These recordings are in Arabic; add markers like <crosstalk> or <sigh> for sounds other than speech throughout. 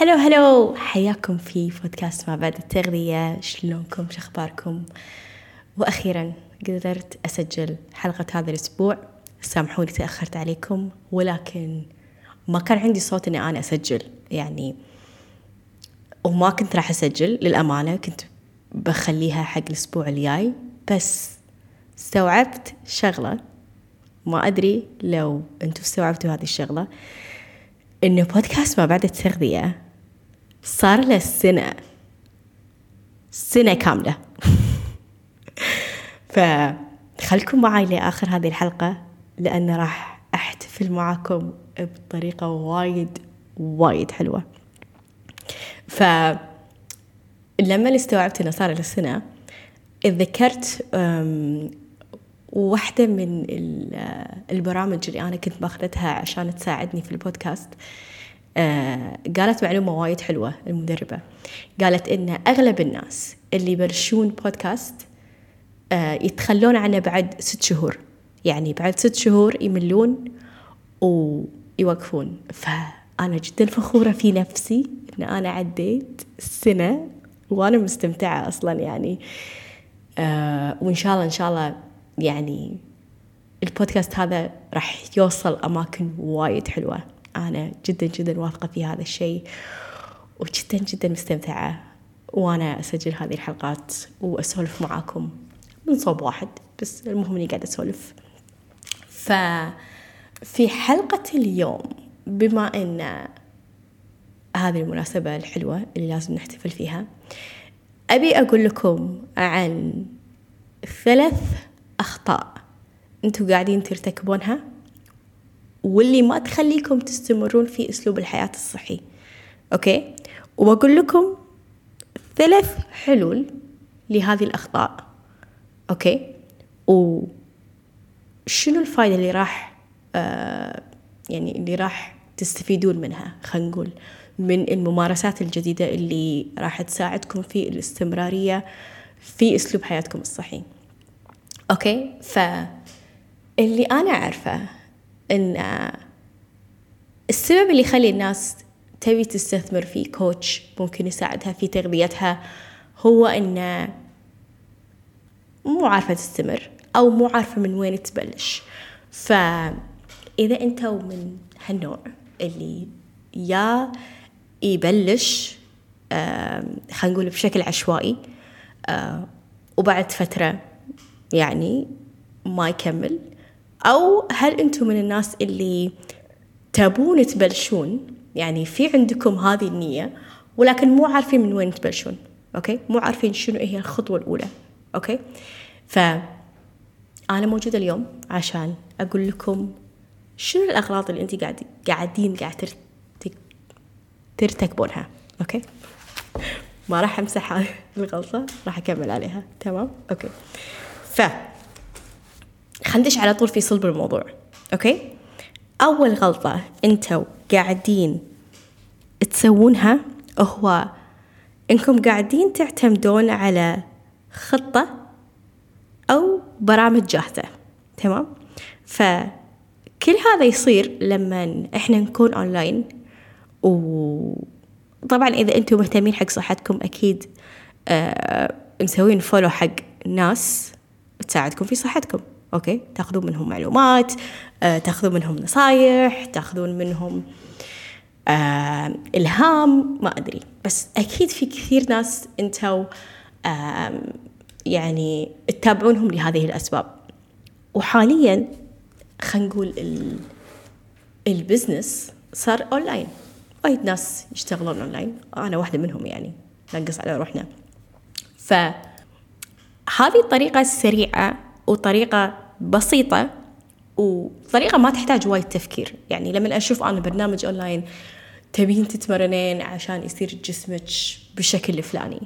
هلو هلو. حياكم في بودكاست ما بعد التغذية. شلونكم؟ شخباركم وأخيرا قدرت أسجل حلقة هذا الأسبوع. سامحوني تأخرت عليكم ولكن ما كان عندي صوت إني أنا أسجل. يعني وما كنت راح أسجل للأمانة. كنت بخليها حق الأسبوع الجاي. بس استوعبت شغلة. ما أدري لو أنتوا استوعبتوا هذه الشغلة. إنه بودكاست ما بعد التغذية صار له سنة. سنة كاملة. <laughs> فخلكم معي لآخر هذه الحلقة لأن راح أحتفل معاكم بطريقة وايد وايد حلوة. فلما استوعبت إنه صار له سنة اتذكرت واحدة من البرامج اللي أنا كنت باخذتها عشان تساعدني في البودكاست. قالت معلومة وايد حلوة المدربة. قالت إن أغلب الناس اللي يبلشون بودكاست آه يتخلون عنه بعد ست شهور. يعني بعد ست شهور يملون ويوقفون. فأنا جدا فخورة في نفسي إن أنا عديت سنة وأنا مستمتعة أصلا يعني. آه وإن شاء الله إن شاء الله يعني البودكاست هذا راح يوصل أماكن وايد حلوة. أنا جدا جدا واثقة في هذا الشيء وجدا جدا مستمتعة وأنا أسجل هذه الحلقات وأسولف معاكم من صوب واحد بس المهم إني قاعدة أسولف. ففي حلقة اليوم بما أن هذه المناسبة الحلوة اللي لازم نحتفل فيها أبي أقول لكم عن ثلاث أخطاء أنتوا قاعدين ترتكبونها. واللي ما تخليكم تستمرون في أسلوب الحياة الصحي. okay؟ وبقول لكم ثلاث حلول لهذه الأخطاء. okay؟ وشنو الفائدة اللي راح آه يعني اللي راح تستفيدون منها؟ خلينا نقول من الممارسات الجديدة اللي راح تساعدكم في الاستمرارية في أسلوب حياتكم الصحي. أوكي؟ فاللي أنا أعرفه إن السبب اللي يخلي الناس تبي تستثمر في كوتش ممكن يساعدها في تغذيتها هو إن مو عارفة تستمر أو مو عارفة من وين تبلش. فإذا أنتوا من هالنوع اللي يا يبلش خلينا نقول بشكل عشوائي وبعد فترة يعني ما يكمل أو هل أنتم من الناس اللي تبون تبلشون؟ يعني في عندكم هذه النية ولكن مو عارفين من وين تبلشون okay؟ مو عارفين شنو هي الخطوة الأولى okay؟ فأنا موجودة اليوم عشان أقول لكم شنو الأغلاط اللي أنت قاعد قاعدين قاعد ترتكبونها okay؟ ما راح أمسح <laughs> الغلطة راح أكمل عليها تمام؟ okay. ف خندش على طول في صلب الموضوع okay؟ أول غلطة أنتوا قاعدين تسوونها هو إنكم قاعدين تعتمدون على خطة أو برامج جاهزة تمام؟ فكل هذا يصير لما إحنا نكون أونلاين وطبعا إذا أنتم مهتمين حق صحتكم أكيد آه مسوين follow حق ناس تساعدكم في صحتكم. okay؟ تاخذون منهم معلومات آه، تاخذون منهم نصايح تاخذون منهم آه، إلهام ما أدري. بس أكيد في كثير ناس أنتوا آه، يعني تتابعونهم لهذه الأسباب. وحاليا خلينا نقول ال business صار أونلاين. وايد ناس يشتغلون أونلاين. أنا واحدة منهم يعني. نقص على روحنا. فهذه الطريقة السريعة وطريقة بسيطة وطريقة ما تحتاج وايد تفكير. يعني لما أشوف أنا برنامج أونلاين تبين تتمرنين عشان يصير جسمك بالشكل الفلاني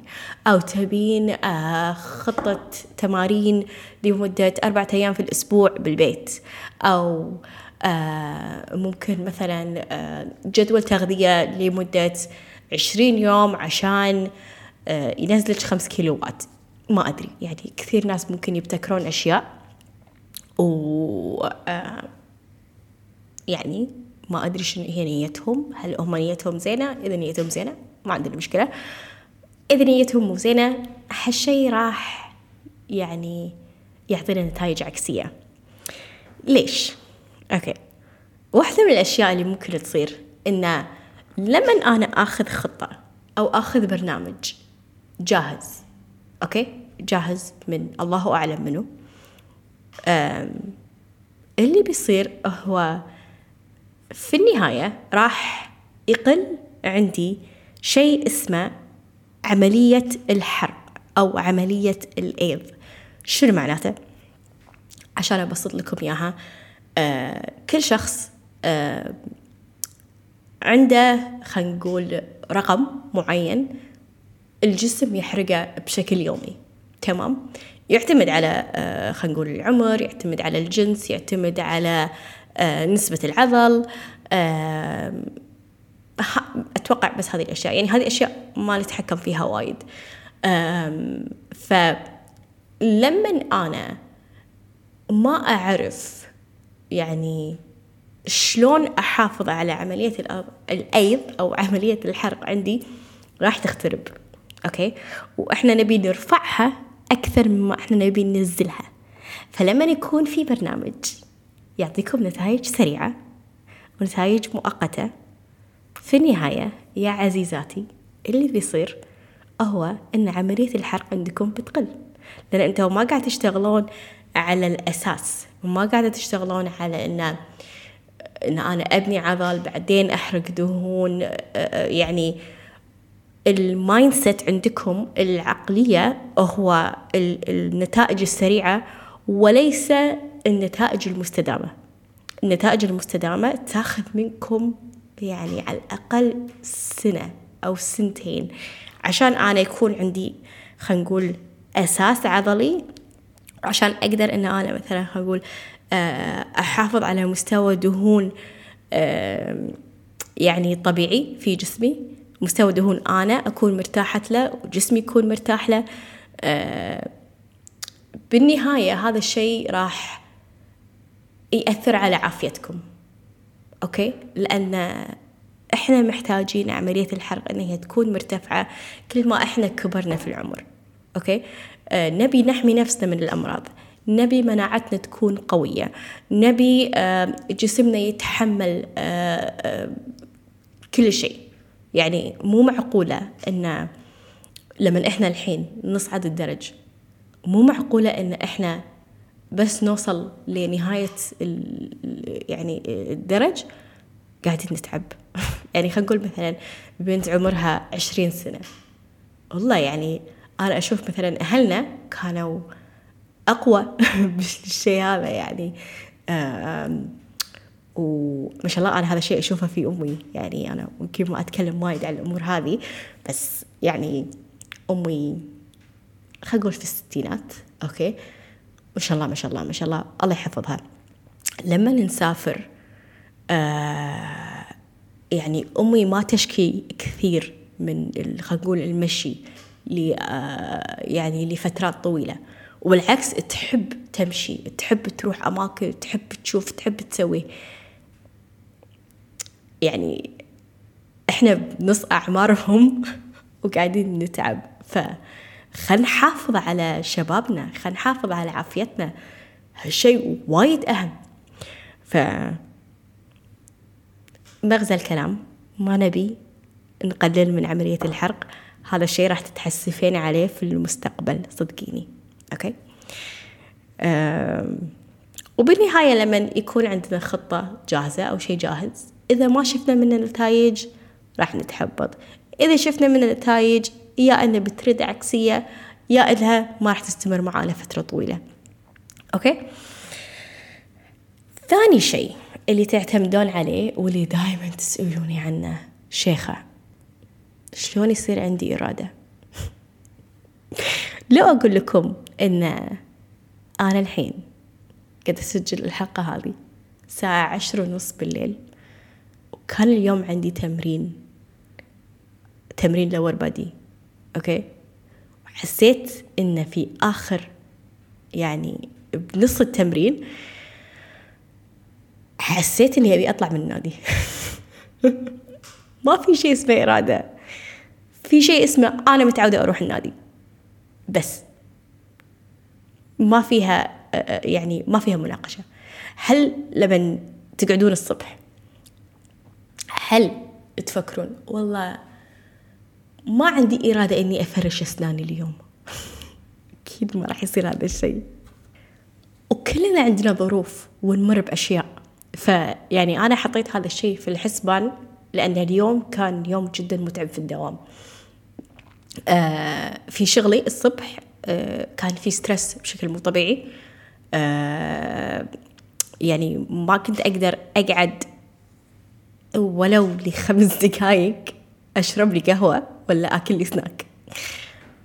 أو تبين آه خطة تمارين لمدة أربعة أيام في الأسبوع بالبيت أو آه ممكن مثلا آه جدول تغذية لمدة عشرين يوم عشان ينزلك خمس كيلوات. ما أدري. يعني كثير ناس ممكن يبتكرون أشياء و آه، يعني ما أدري شنو هي نيتهم. هل هم نيتهم زينة؟ إذا نيتهم زينة ما عندنا مشكلة. إذا نيتهم مو زينة هالشي راح يعني يعطينا نتائج عكسية. ليش؟ okay. واحدة من الأشياء اللي ممكن تصير إنه لما أنا آخذ خطة أو آخذ برنامج جاهز okay؟ جاهز من الله أعلم منه اللي بيصير هو في النهاية راح يقل عندي شيء اسمه عملية الحرق أو عملية الإيض. شنو معناته؟ عشان أبسط لكم إياها آه كل شخص آه عنده خلينا نقول رقم معين الجسم يحرقه بشكل يومي. تمام؟ يعتمد على آه خلينا نقول العمر يعتمد على الجنس يعتمد على آه نسبة العضل آه أتوقع بس هذه الأشياء. يعني هذه الأشياء ما نتحكم فيها وايد. فلما أنا ما أعرف يعني شلون أحافظ على عملية الأيض أو عملية الحرق عندي راح تخترب. أوكي؟ وإحنا نبي نرفعها أكثر مما إحنا نبي ننزلها. فلما يكون في برنامج يعطيكم نتائج سريعة ونتائج مؤقتة في النهاية يا عزيزاتي اللي بيصير هو أن عملية الحرق عندكم بتقل. لأن أنتم ما قاعد تشتغلون على الأساس وما قاعدة تشتغلون على أن أن أنا أبني عضل بعدين أحرق دهون يعني ال mindset عندكم العقلية هو النتائج السريعة وليس النتائج المستدامة. النتائج المستدامة تاخذ منكم يعني على الأقل سنة أو سنتين. عشان أنا يكون عندي خلينا نقول أساس عضلي عشان أقدر أن أنا مثلا خلينا نقول آه، أحافظ على مستوى دهون يعني طبيعي في جسمي مستوى دهون أنا أكون مرتاحة له وجسمي يكون مرتاح له. آه، بالنهاية هذا الشيء راح يأثر على عافيتكم. أوكي؟ لأن إحنا محتاجين عملية الحرق إن هي تكون مرتفعة كل ما إحنا كبرنا في العمر. أوكي؟ آه نبي نحمي نفسنا من الأمراض. نبي مناعتنا تكون قوية. نبي آه جسمنا يتحمل كل شيء. يعني مو معقولة إن لما إحنا الحين نصعد الدرج مو معقولة إن إحنا بس نوصل لنهاية يعني الدرج قاعدين نتعب. <laughs> يعني خلينا نقول مثلا بنت عمرها عشرين سنة. والله يعني أنا أشوف مثلا أهلنا كانوا أقوى <laughs> بالشيء هذا يعني. وما شاء الله أنا هذا الشيء أشوفه في أمي. يعني أنا ممكن ما أتكلم وايد عن الأمور هذه بس يعني أمي خلينا نقول في الستينات أوكي؟ ما شاء الله ما شاء الله ما شاء الله. الله يحفظها. لما نسافر آه يعني أمي ما تشكي كثير من خلينا نقول المشي آه يعني لفترات طويلة. وبالعكس تحب تمشي تحب تروح أماكن تحب تشوف تحب تسوي. يعني إحنا بنص أعمارهم <laughs> وقاعدين نتعب. ف خل نحافظ على شبابنا خل نحافظ على عافيتنا. هالشيء وايد أهم. ف مغزى الكلام. ما نبي نقلل من عملية الحرق. هذا الشيء راح تتحسفين عليه في المستقبل صدقيني. أوكي؟ وبالنهاية لما يكون عندنا خطة جاهزة أو شيء جاهز إذا ما شفنا منه نتائج راح نتحبط. إذا شفنا منه نتائج يا أنه بترد عكسية يا إنها ما راح تستمر معانا فترة طويلة. أوكي؟ ثاني شيء اللي تعتمدون عليه واللي دائما تسألوني عنه شيخة شلون يصير عندي إرادة؟ <laughs> لو أقول لكم إن أنا الحين قد أسجل الحلقة هذه الساعة عشر ونص بالليل وكان اليوم عندي تمرين. تمرين lower body okay؟ حسيت إن في آخر يعني بنص التمرين حسيت إني أبي أطلع من النادي. <laughs> ما في شيء اسمه إرادة. في شيء اسمه أنا متعودة أروح النادي. بس. ما فيها يعني ما فيها مناقشة. هل لما تقعدون الصبح هل تفكرون والله ما عندي إرادة إني أفرش أسناني اليوم؟ <laughs> أكيد ما راح يصير هذا الشيء. وكلنا عندنا ظروف ونمر بأشياء. فيعني أنا حطيت هذا الشيء في الحسبان لأن اليوم كان يوم جدا متعب في الدوام. آه في شغلي الصبح آه كان في ستريس بشكل مو طبيعي. آه يعني ما كنت أقدر أقعد ولو لخمس دقايق أشرب لي قهوة ولا آكل لي سناك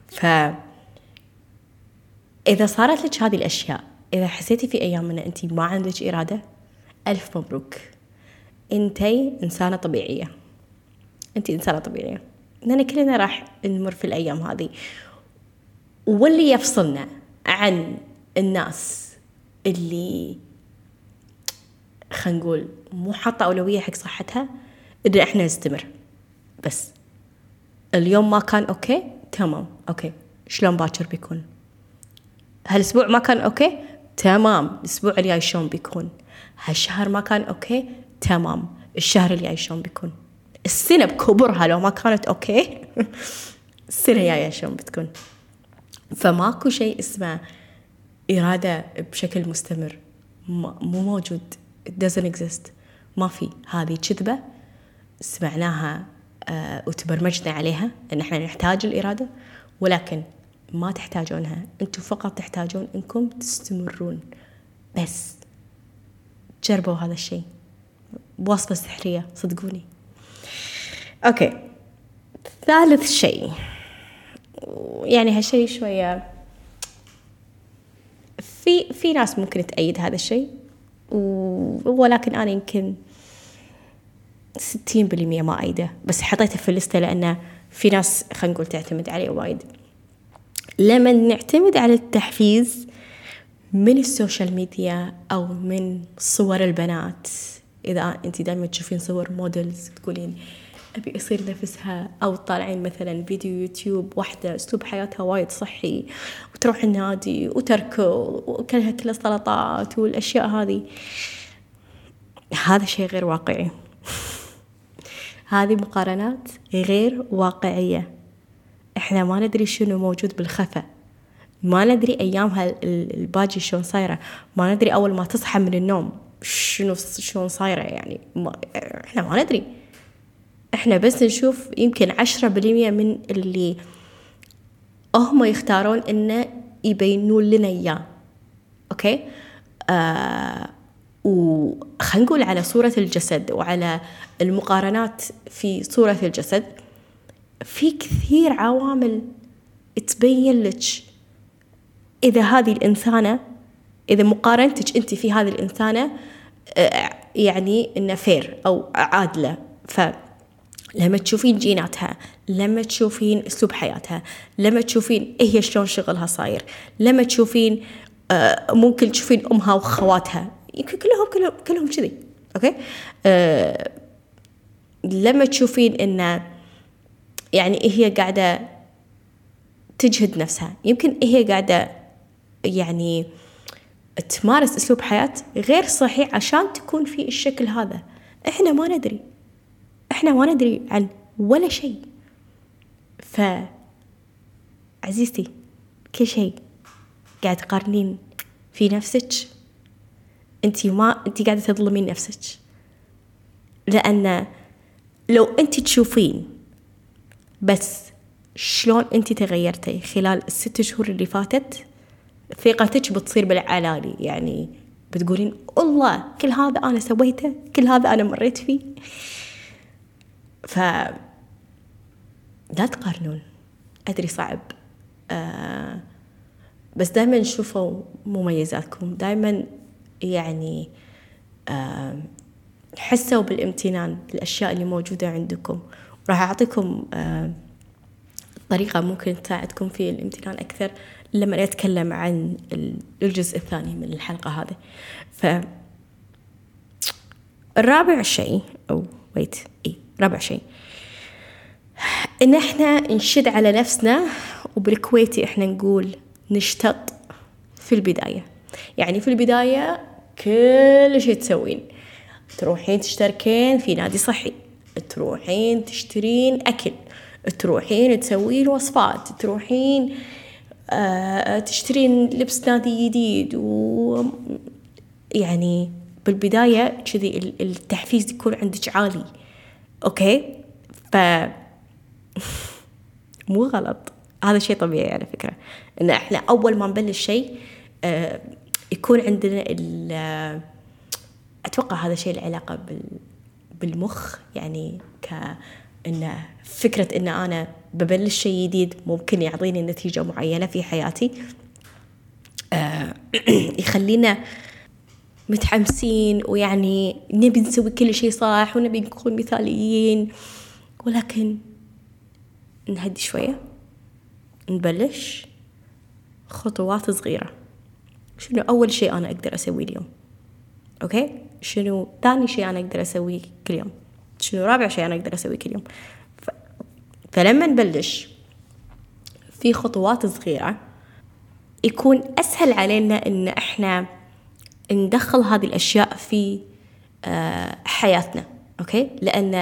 ف إذا صارت لك هذه الأشياء إذا حسيتي في أيام أن أنت ما عندك إرادة ألف مبروك. أنتي إنسانة طبيعية. أنت إنسانة طبيعية. لأن كلنا راح نمر في الأيام هذه. واللي يفصلنا عن الناس اللي خلينا نقول مو حاطة أولوية حق صحتها إن إحنا نستمر. بس اليوم ما كان okay تمام okay. شلون باكر بيكون؟ هالأسبوع ما كان okay؟ تمام. الأسبوع الجاي شلون بيكون؟ هالشهر ما كان okay؟ تمام. الشهر الجاي شلون بيكون؟ السنة بكبرها لو ما كانت okay. <laughs> السنة الجاية شلون بتكون؟ فماكو شيء اسمه إرادة بشكل مستمر. مو موجود. It doesn't exist. ما في. هذه كذبة سمعناها آه وتبرمجنا عليها إن إحنا نحتاج الإرادة ولكن ما تحتاجونها. أنتم فقط تحتاجون إنكم تستمرون. بس جربوا هذا الشيء. بوصفة سحرية صدقوني. أوكي. ثالث شيء. يعني هالشيء شوية. في في ناس ممكن تأيد هذا الشيء. ولكن أنا يمكن ستين بالمية ما أيده بس حطيته في اللستة لأنه في ناس خلينا نقول تعتمد عليه وايد. لما نعتمد على التحفيز من ال social media أو من صور البنات إذا أنت دائما تشوفين صور models تقولين أبي أصير نفسها أو طالعين مثلا فيديو يوتيوب واحدة أسلوب حياتها وايد صحي وتروح النادي وتركض وكلها كلها سلطات والأشياء هذه. هذا شيء غير واقعي. هذه مقارنات غير واقعية. إحنا ما ندري شنو موجود بالخفا ما ندري ايامها الباجي شلون صايرة. ما ندري أول ما تصحى من النوم شنو شلون صايرة يعني. ما إحنا ما ندري. إحنا بس نشوف يمكن عشرة بالمية من اللي هم يختارون إنه يبينون لنا إياه. أوكي؟ آه وخلينا نقول على صورة الجسد وعلى المقارنات في صورة الجسد في كثير عوامل تبين لك إذا هذه الإنسانة إذا مقارنتك أنت في هذه الإنسانة آه، يعني إنه فير أو عادلة. ف لما تشوفين جيناتها لما تشوفين أسلوب حياتها لما تشوفين إيه هي شلون شغلها صاير لما تشوفين آه ممكن تشوفين أمها واخواتها يمكن كلهم كلهم كلهم كذي أوكي؟ آه لما تشوفين إنه يعني إيه هي قاعدة تجهد نفسها. يمكن إيه هي قاعدة يعني تمارس أسلوب حياة غير صحيح عشان تكون في الشكل هذا. إحنا ما ندري. إحنا ما ندري عن ولا شيء. ف عزيزتي كل شيء قاعد تقارنين في نفسك. أنت ما أنت قاعدة تظلمين نفسك. لأن لو أنت تشوفين بس شلون أنت تغيرتي خلال الست شهور اللي فاتت ثقتك بتصير بالعلالي يعني بتقولين الله كل هذا أنا سويته كل هذا أنا مريت فيه. ف لا تقارنون. أدري صعب. آه بس دائما شوفوا مميزاتكم. دائما يعني آه حسوا بالامتنان بالأشياء اللي موجودة عندكم. راح أعطيكم آه طريقة ممكن تساعدكم في الامتنان أكثر لما أتكلم عن الجزء الثاني من الحلقة هذه. ف الرابع شيء أو ويت إي رابع شيء. إن إحنا نشد على نفسنا وبالكويتي إحنا نقول نشتط في البداية. يعني في البداية كل شيء تسوين. تروحين تشتركين في نادي صحي. تروحين تشترين أكل. تروحين تسوين وصفات. تروحين آه تشترين لبس نادي جديد و يعني بالبداية كذي التحفيز يكون عندك عالي. أوكي ف <laughs> مو غلط. هذا شيء طبيعي على فكرة إن إحنا أول ما نبلش شيء آه يكون عندنا ال أتوقع هذا شيء له علاقة بالمخ. يعني ك إن فكرة إن أنا ببلش شيء جديد ممكن يعطيني نتيجة معينة في حياتي آه <clears throat> يخلينا متحمسين ويعني نبي نسوي كل شيء صح ونبي نكون مثاليين. ولكن نهدي شوية نبلش خطوات صغيرة. شنو أول شيء أنا أقدر أسويه اليوم؟ أوكي؟ شنو ثاني شيء أنا أقدر أسويه كل يوم؟ شنو رابع شيء أنا أقدر أسويه كل يوم؟ ف... فلما نبلش في خطوات صغيرة يكون أسهل علينا إن إحنا ندخل هذه الأشياء في آه، حياتنا أوكي؟ لأن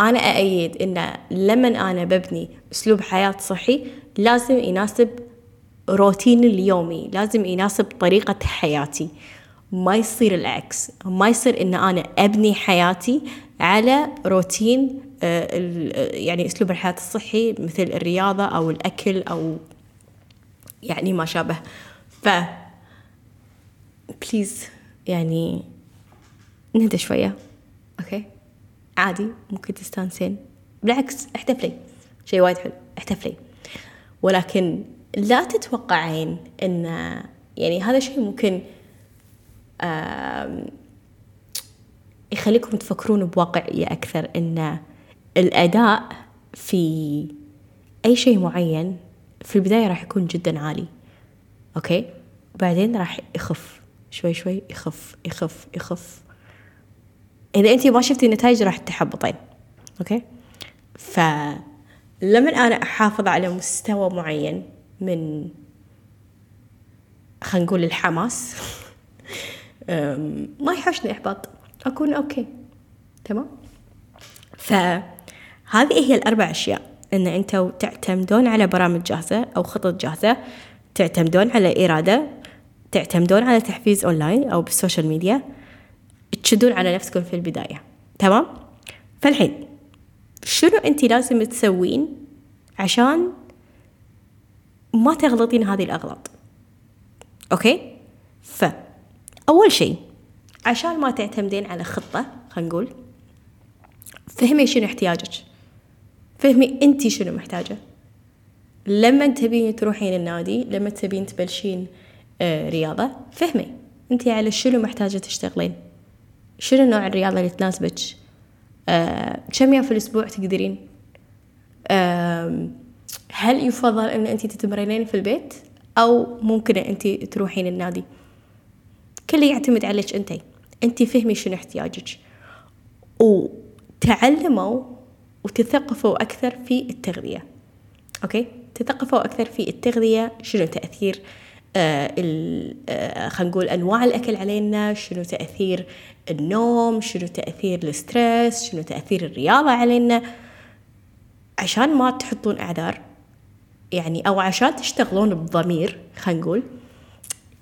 أنا أأيد إن لما أنا ببني أسلوب حياة صحي لازم يناسب روتيني اليومي لازم يناسب طريقة حياتي. ما يصير العكس. ما يصير إن أنا أبني حياتي على روتين آه، يعني أسلوب الحياة الصحي مثل الرياضة أو الأكل أو يعني ما شابه. ف please يعني نهدى شوية okay؟ عادي ممكن تستانسين. بالعكس احتفلي. شيء وايد حلو احتفلي. ولكن لا تتوقعين إن يعني هذا شيء ممكن يخليكم تفكرون بواقعية أكثر إن الأداء في أي شيء معين في البداية راح يكون جدا عالي. okay؟ بعدين راح يخف. شوي شوي يخف يخف يخف. إذا أنت ما شفتي النتائج راح تحبطين okay؟ فلما أنا أحافظ على مستوى معين من خلينا نقول الحماس <laughs> ما يحوشني إحباط. أكون okay. تمام؟ فهذه هي الأربع أشياء. إن أنتوا تعتمدون على برامج جاهزة أو خطط جاهزة تعتمدون على إرادة تعتمدون على تحفيز أونلاين أو بال social media تشدون على نفسكم في البداية. تمام؟ فالحين شنو أنت لازم تسوين عشان ما تغلطين هذه الأغلاط؟ أوكي؟ فأول شيء عشان ما تعتمدين على خطة خلينا نقول فهمي شنو احتياجك. فهمي أنت شنو محتاجة. لما تبين تروحين النادي لما تبين تبلشين رياضة. فهمي انت على شنو محتاجة تشتغلين؟ شنو نوع الرياضة اللي تناسبك؟ آه كم يوم في الأسبوع تقدرين؟ آه هل يفضل أن أنت تتمرنين في البيت؟ أو ممكن أنت تروحين النادي؟ كله يعتمد عليك أنت. أنت فهمي شنو احتياجك. وتعلموا وتثقفوا أكثر في التغذية. أوكي؟ تثقفوا أكثر في التغذية شنو تأثير آه آه خلينا نقول أنواع الأكل علينا شنو تأثير النوم شنو تأثير الستريس شنو تأثير الرياضة علينا. عشان ما تحطون أعذار يعني أو عشان تشتغلون بضمير خلينا نقول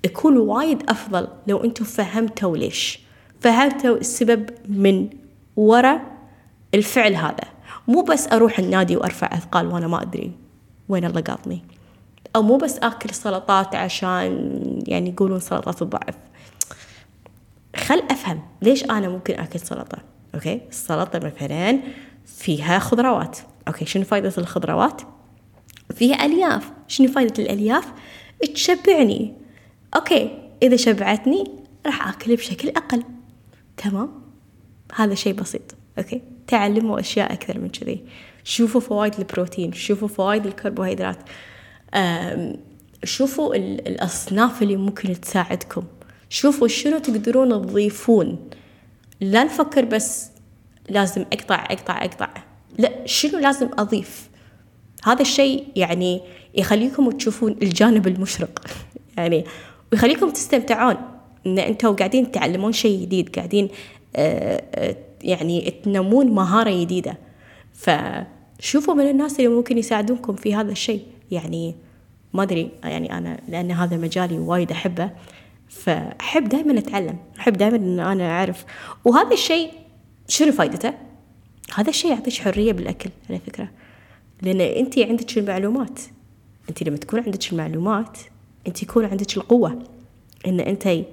يكون وايد أفضل لو أنتم فهمتوا ليش. فهمتوا السبب من وراء الفعل هذا. مو بس أروح النادي وأرفع أثقال وأنا ما أدري وين الله قاطني. أو مو بس آكل سلطات عشان يعني يقولون سلطات الضعف. خل أفهم ليش أنا ممكن آكل سلطة؟ okay؟ السلطة مثلا فيها خضروات. okay شنو فايدة الخضروات؟ فيها ألياف. شنو فايدة الألياف؟ تشبعني. okay إذا شبعتني راح أكل بشكل أقل. تمام؟ هذا شيء بسيط. okay؟ تعلموا أشياء أكثر من كذي. شوفوا فوائد البروتين. شوفوا فوائد الكربوهيدرات. شوفوا الأصناف اللي ممكن تساعدكم. شوفوا شنو تقدرون تضيفون. لا نفكر بس لازم أقطع أقطع أقطع. لا شنو لازم أضيف؟ هذا الشيء يعني يخليكم تشوفون الجانب المشرق. <laughs> يعني ويخليكم تستمتعون. إن أنتم قاعدين تتعلمون شيء جديد قاعدين آه، آه، يعني تنمون مهارة جديدة. فشوفوا من الناس اللي ممكن يساعدونكم في هذا الشيء. يعني ما أدري يعني أنا لأن هذا مجالي وايد أحبه فأحب دائما أتعلم أحب دائما أن أنا أعرف. وهذا الشيء شنو فائدته؟ هذا الشيء يعطيك حرية بالأكل على فكرة. لأن أنت عندك المعلومات أنت لما تكون عندك المعلومات أنت يكون عندك القوة أن أنت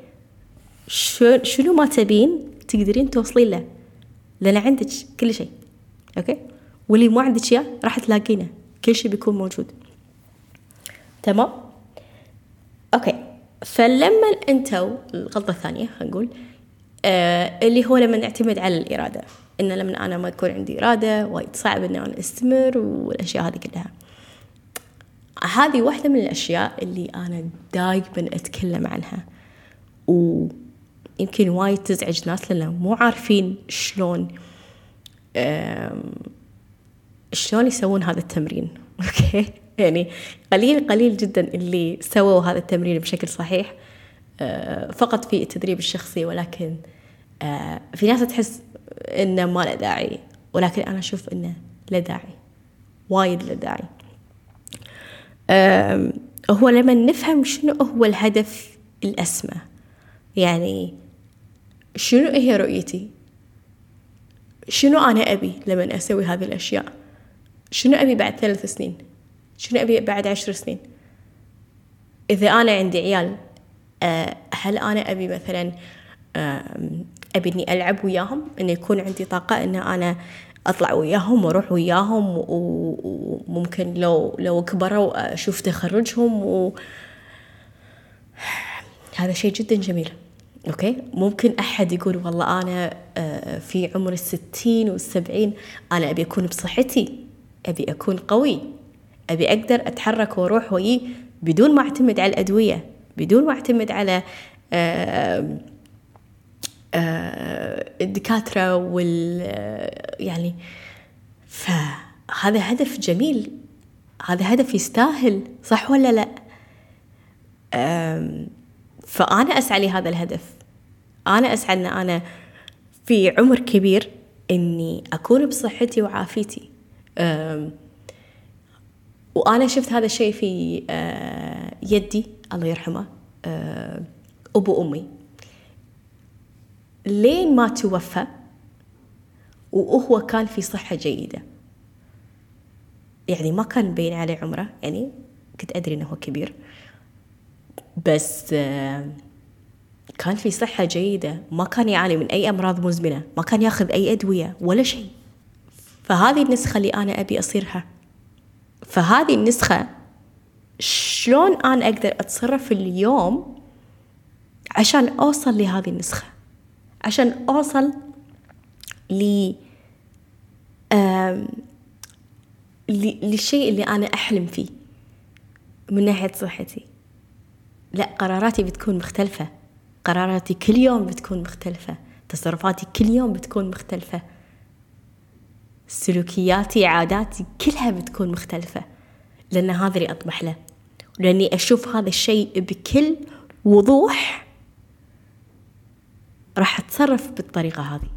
شنو ما تبين تقدرين توصلين له. لأن عندك كل شيء okay؟ واللي ما عندك إياه راح تلاقينه كل شيء بيكون موجود. تمام؟ okay. فلما انتو الغلطة الثانية خلينا نقول آه اللي هو لما نعتمد على الإرادة. ان لما أنا ما يكون عندي إرادة وايد صعب إني أنا أستمر والأشياء هذه كلها. هذه واحدة من الأشياء اللي أنا دايما أتكلم عنها. ويمكن وايد تزعج ناس لأنه مو عارفين شلون شلون يسوون هذا التمرين. <laughs> أوكي؟ يعني قليل قليل جدا اللي سووا هذا التمرين بشكل صحيح آه، فقط في التدريب الشخصي ولكن آه، في ناس تحس إنه ما له داعي ولكن أنا أشوف إنه له داعي وايد له داعي. هو لما نفهم شنو هو الهدف الأسمى يعني شنو هي رؤيتي؟ شنو أنا أبي لما أسوي هذه الأشياء؟ شنو أبي بعد ثلاث سنين؟ شنو أبي بعد عشر سنين؟ إذا أنا عندي عيال آه، هل أنا أبي مثلا أبي إني ألعب وياهم؟ إنه يكون عندي طاقة إن أنا أطلع وياهم وأروح وياهم وممكن لو لو كبروا أشوف تخرجهم و هذا شيء جدا جميل. أوكي؟ ممكن أحد يقول والله أنا آه، في عمر الستين والسبعين أنا أبي أكون بصحتي أبي أكون قوي. أبي أقدر أتحرك وأروح ويي بدون ما أعتمد على الأدوية بدون ما أعتمد على آه، آه، الدكاترة وال يعني فهذا هدف جميل. هذا هدف يستاهل صح ولا لا؟ فأنا أسعى لهذا الهدف. أنا أسعى أن أنا في عمر كبير إني أكون بصحتي وعافيتي. وأنا شفت هذا الشيء في آه، يدي الله يرحمه آه، أبو أمي. لين ما توفى وهو كان في صحة جيدة. يعني ما كان مبين عليه عمره يعني كنت أدري إنه هو كبير. بس آه، كان في صحة جيدة. ما كان يعاني من أي أمراض مزمنة. ما كان ياخذ أي أدوية ولا شيء. فهذه النسخة اللي أنا أبي أصيرها. فهذه النسخة شلون أنا أقدر أتصرف اليوم عشان أوصل لهذه النسخة؟ عشان أوصل ل للشيء اللي أنا أحلم فيه من ناحية صحتي. لا قراراتي بتكون مختلفة. قراراتي كل يوم بتكون مختلفة. تصرفاتي كل يوم بتكون مختلفة. سلوكياتي عاداتي كلها بتكون مختلفة لأن هذا اللي أطمح له لأني أشوف هذا الشيء بكل وضوح راح أتصرف بالطريقة هذه.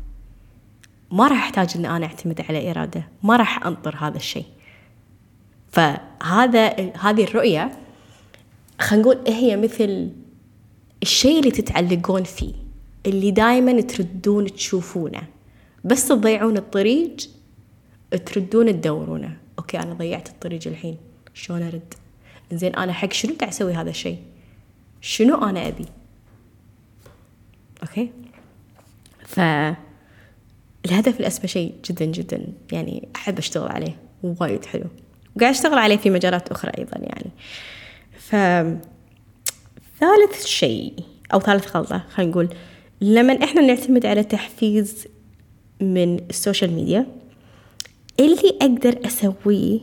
ما راح أحتاج أن أنا أعتمد على إرادة ما راح أنطر هذا الشيء. فهذا هذه الرؤية خلينا نقول هي مثل الشيء اللي تتعلقون فيه اللي دائما تردون تشوفونه بس تضيعون الطريق تردون تدورونه. أوكي أنا ضيعت الطريق الحين. شلون أرد؟ زين أنا حق شنو قاعد أسوي هذا الشيء؟ شنو أنا أبي؟ okay؟ ف الهدف الأسمى شيء جدا جدا يعني أحب أشتغل عليه وايد حلو. وقاعد أشتغل عليه في مجالات أخرى أيضا يعني. ف ثالث شيء أو ثالث غلطة خلينا نقول لما إحنا نعتمد على تحفيز من ال social media اللي أقدر أسويه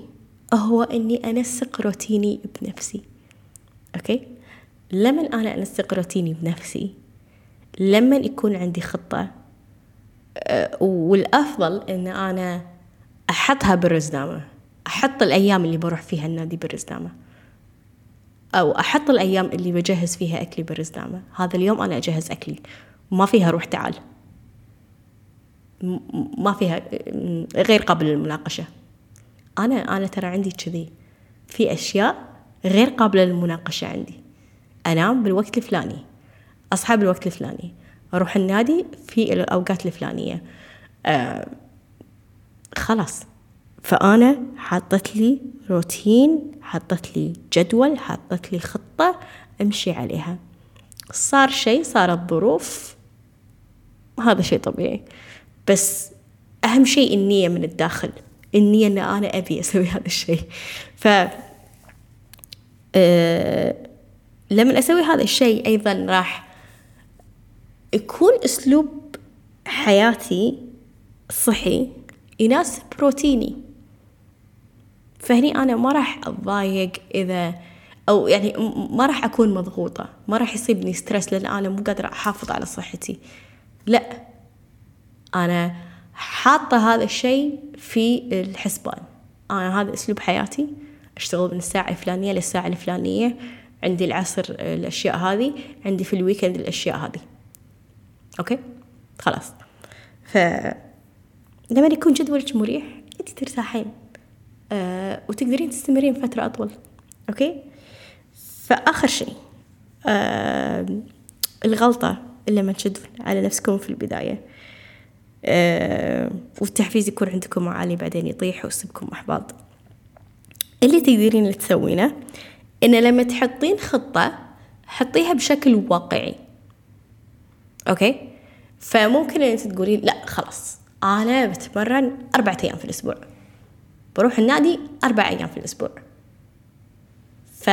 هو إني أنسق روتيني بنفسي أوكي؟ لما أنا أنسق روتيني بنفسي؟ لما يكون عندي خطة. أه، والأفضل إن أنا أحطها بالرزنامة. أحط الأيام اللي بروح فيها النادي بالرزنامة. أو أحط الأيام اللي بجهز فيها أكلي بالرزنامة. هذا اليوم أنا أجهز أكلي ما فيها روح تعال. ما فيها غير قابل للمناقشه أنا أنا ترى عندي كذي في أشياء غير قابله للمناقشه عندي. أنام بالوقت الفلاني أصحى بالوقت الفلاني أروح النادي في الأوقات الفلانية. آه خلاص. فأنا حطت لي روتين حطت لي جدول حطت لي خطة أمشي عليها. صار شيء صارت ظروف هذا شيء طبيعي. بس أهم شيء النية من الداخل. النية أن أنا أبي أسوي هذا الشيء. ف أه لما أسوي هذا الشيء أيضا راح يكون أسلوب حياتي صحي يناسب روتيني. فهني أنا ما راح أتضايق إذا أو يعني ما راح أكون مضغوطة. ما راح يصيبني ستريس لأن أنا مو قادرة أحافظ على صحتي. لا. أنا حاطة هذا الشيء في الحسبان. أنا هذا أسلوب حياتي. أشتغل من الساعة الفلانية للساعة الفلانية. عندي العصر الأشياء هذه. عندي في ال weekend الأشياء هذه. okay؟ خلاص. ف لما يكون جدولك مريح أنت ترتاحين آه وتقدرين تستمرين فترة أطول. okay؟ فآخر شيء آه الغلطة اللي لما تشدون على نفسكم في البداية. آه والتحفيز يكون عندكم عالي بعدين يطيح ويصيبكم أحباط اللي تقدرين تسوينه إن لما تحطين خطة حطيها بشكل واقعي. أوكي؟ فممكن أنت تقولين لا خلاص أنا بتمرن أربعة أيام في الأسبوع. بروح النادي أربع أيام في الأسبوع. ف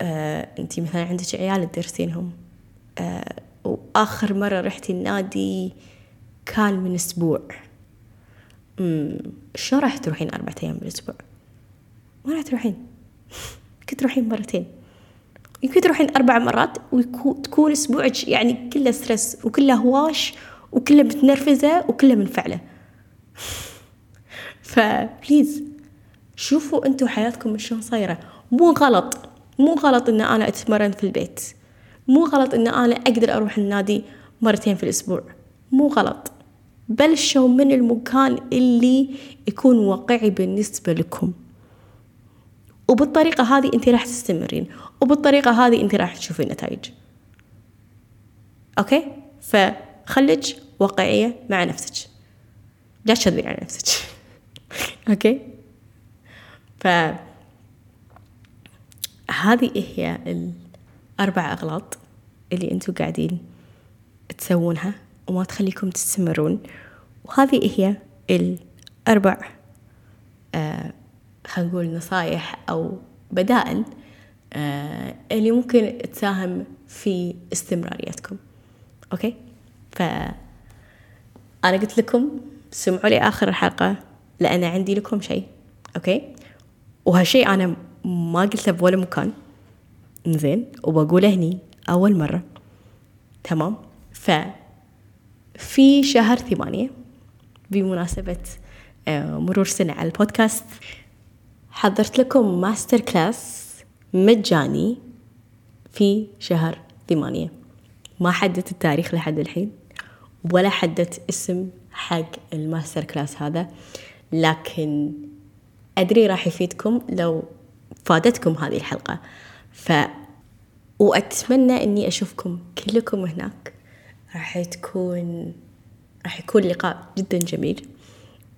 آه أنتي مثلا عندك عيال تدرسينهم آه وآخر مرة رحتي النادي كان من أسبوع. شو راح تروحين أربعة أيام بالأسبوع؟ ما راح تروحين. <laughs> يمكن تروحين مرتين. يمكن تروحين أربع مرات وتكون أسبوعك يعني كله ستريس وكله هواش وكله متنرفزة وكله منفعلة. <laughs> فبليز شوفوا أنتوا حياتكم شلون صايرة. مو غلط مو غلط إن أنا أتمرن في البيت. مو غلط إن أنا أقدر أروح النادي مرتين في الأسبوع. مو غلط. بلشوا من المكان اللي يكون واقعي بالنسبة لكم. وبالطريقة هذه انت راح تستمرين. وبالطريقة هذه انت راح تشوفين نتائج. okay؟ فخليك واقعية مع نفسك. لا تچذبين على نفسك. <laughs> okay؟ ف هذه هي الأربع أغلاط اللي أنتوا قاعدين تسوونها. وما تخليكم تستمرون. وهذه هي الأربع آه خلينا نقول نصايح أو بدائل آه اللي ممكن تساهم في استمراريتكم. okay؟ ف أنا قلت لكم سمعوا لي آخر الحلقة لأن عندي لكم شيء. okay؟ وهالشيء أنا ما قلته بولا مكان. زين وبقوله هني أول مرة. تمام؟ ف في شهر ثمانية بمناسبة آه، مرور سنة على البودكاست حضرت لكم masterclass مجاني في شهر ثمانية. ما حددت التاريخ لحد الحين ولا حددت اسم حق ال masterclass هذا لكن أدري راح يفيدكم لو فادتكم هذه الحلقة. ف وأتمنى أني أشوفكم كلكم هناك. راح تكون راح يكون لقاء جدا جميل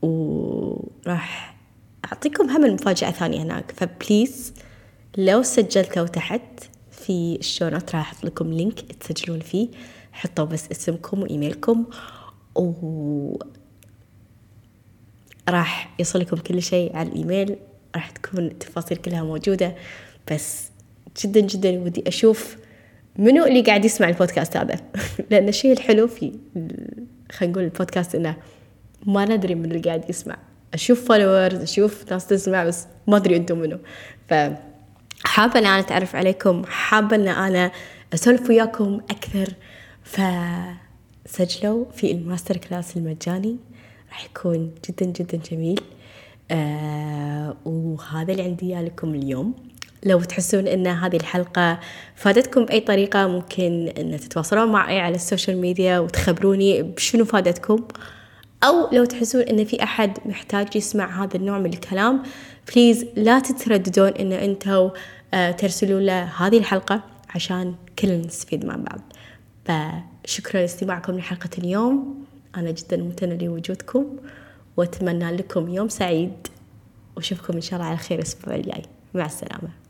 وراح أعطيكم هم المفاجأة ثانية هناك. ف please لو سجلتوا تحت في ال show notes راح أحط لكم link تسجلون فيه. حطوا بس اسمكم وإيميلكم و راح يصلكم كل شيء على الإيميل. راح تكون التفاصيل كلها موجودة. بس جدا جدا ودي أشوف منو اللي قاعد يسمع البودكاست هذا؟ <laughs> لأن الشيء الحلو في خلينا نقول البودكاست إنه ما ندري من اللي قاعد يسمع. أشوف followers أشوف ناس تسمع بس ما أدري أنتم منو. ف حابة أن أنا أتعرف عليكم حابة أن أنا أسولف وياكم أكثر. ف سجلوا في ال masterclass المجاني. راح يكون جدا جدا جميل. آه وهذا اللي عندي لكم اليوم. لو تحسون إن هذه الحلقة فادتكم بأي طريقة ممكن إن تتواصلون معي على ال social media وتخبروني بشنو فادتكم. أو لو تحسون إن في أحد محتاج يسمع هذا النوع من الكلام بليز لا تترددون إن أنتوا آه، ترسلوا له هذه الحلقة عشان كلنا نستفيد مع بعض. فشكرا لاستماعكم لحلقة اليوم. أنا جدا ممتنة لوجودكم وأتمنى لكم يوم سعيد. وأشوفكم إن شاء الله على خير الأسبوع الجاي. مع السلامة.